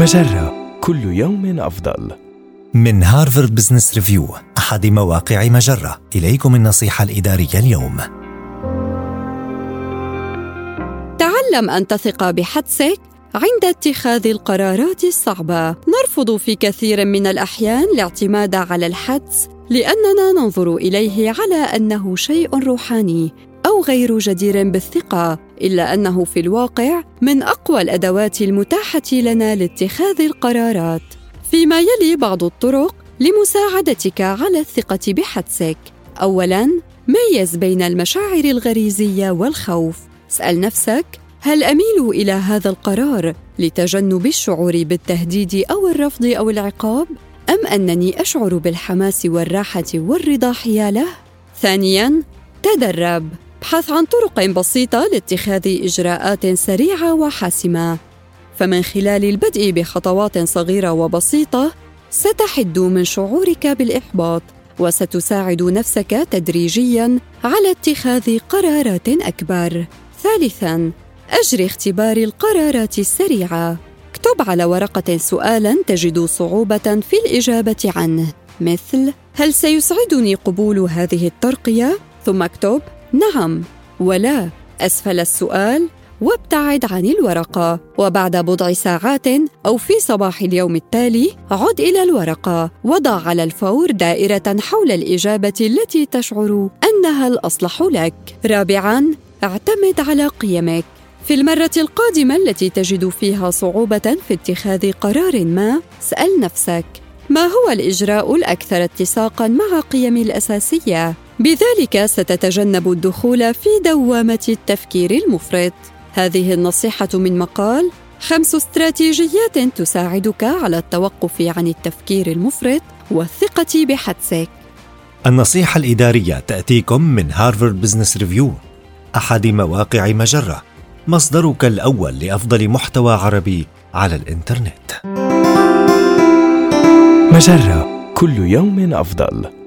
مجرة كل يوم أفضل. من هارفارد بزنس ريفيو أحد مواقع مجرة. إليكم النصيحة الإدارية اليوم. تعلم أن تثق بحدسك عند اتخاذ القرارات الصعبة. نرفض في كثير من الأحيان الاعتماد على الحدس لأننا ننظر إليه على أنه شيء روحاني. غير جدير بالثقة إلا أنه في الواقع من أقوى الأدوات المتاحة لنا لاتخاذ القرارات فيما يلي بعض الطرق لمساعدتك على الثقة بحدسك. أولاً، ميز بين المشاعر الغريزية والخوف. اسأل نفسك: هل أميل إلى هذا القرار لتجنب الشعور بالتهديد أو الرفض أو العقاب؟ أم أنني أشعر بالحماس والراحة والرضا حياله؟ ثانياً، تدرب. ابحث عن طرق بسيطة لاتخاذ إجراءات سريعة وحاسمة. فمن خلال البدء بخطوات صغيرة وبسيطة ستحد من شعورك بالإحباط وستساعد نفسك تدريجيا على اتخاذ قرارات أكبر. ثالثا اجري اختبار القرارات السريعة. اكتب على ورقة سؤالا تجد صعوبة في الإجابة عنه. مثل هل سيسعدني قبول هذه الترقية؟ ثم اكتب نعم ولا. أسفل السؤال وابتعد عن الورقة وبعد بضع ساعات أو في صباح اليوم التالي عد إلى الورقة وضع على الفور دائرة حول الإجابة التي تشعر أنها الأصلح لك. رابعاً اعتمد على قيمك. في المرة القادمة التي تجد فيها صعوبة في اتخاذ قرار ما، اسأل نفسك: ما هو الإجراء الأكثر اتساقًا مع قيمي الأساسية؟ بذلك ستتجنب الدخول في دوامة التفكير المفرط. هذه النصيحة من مقال خمس استراتيجيات تساعدك على التوقف عن التفكير المفرط والثقة بحدسك. النصيحة الإدارية تأتيكم من هارفارد بزنس ريفيو أحد مواقع مجرة مصدرك الأول لأفضل محتوى عربي على الإنترنت. مجرة كل يوم أفضل.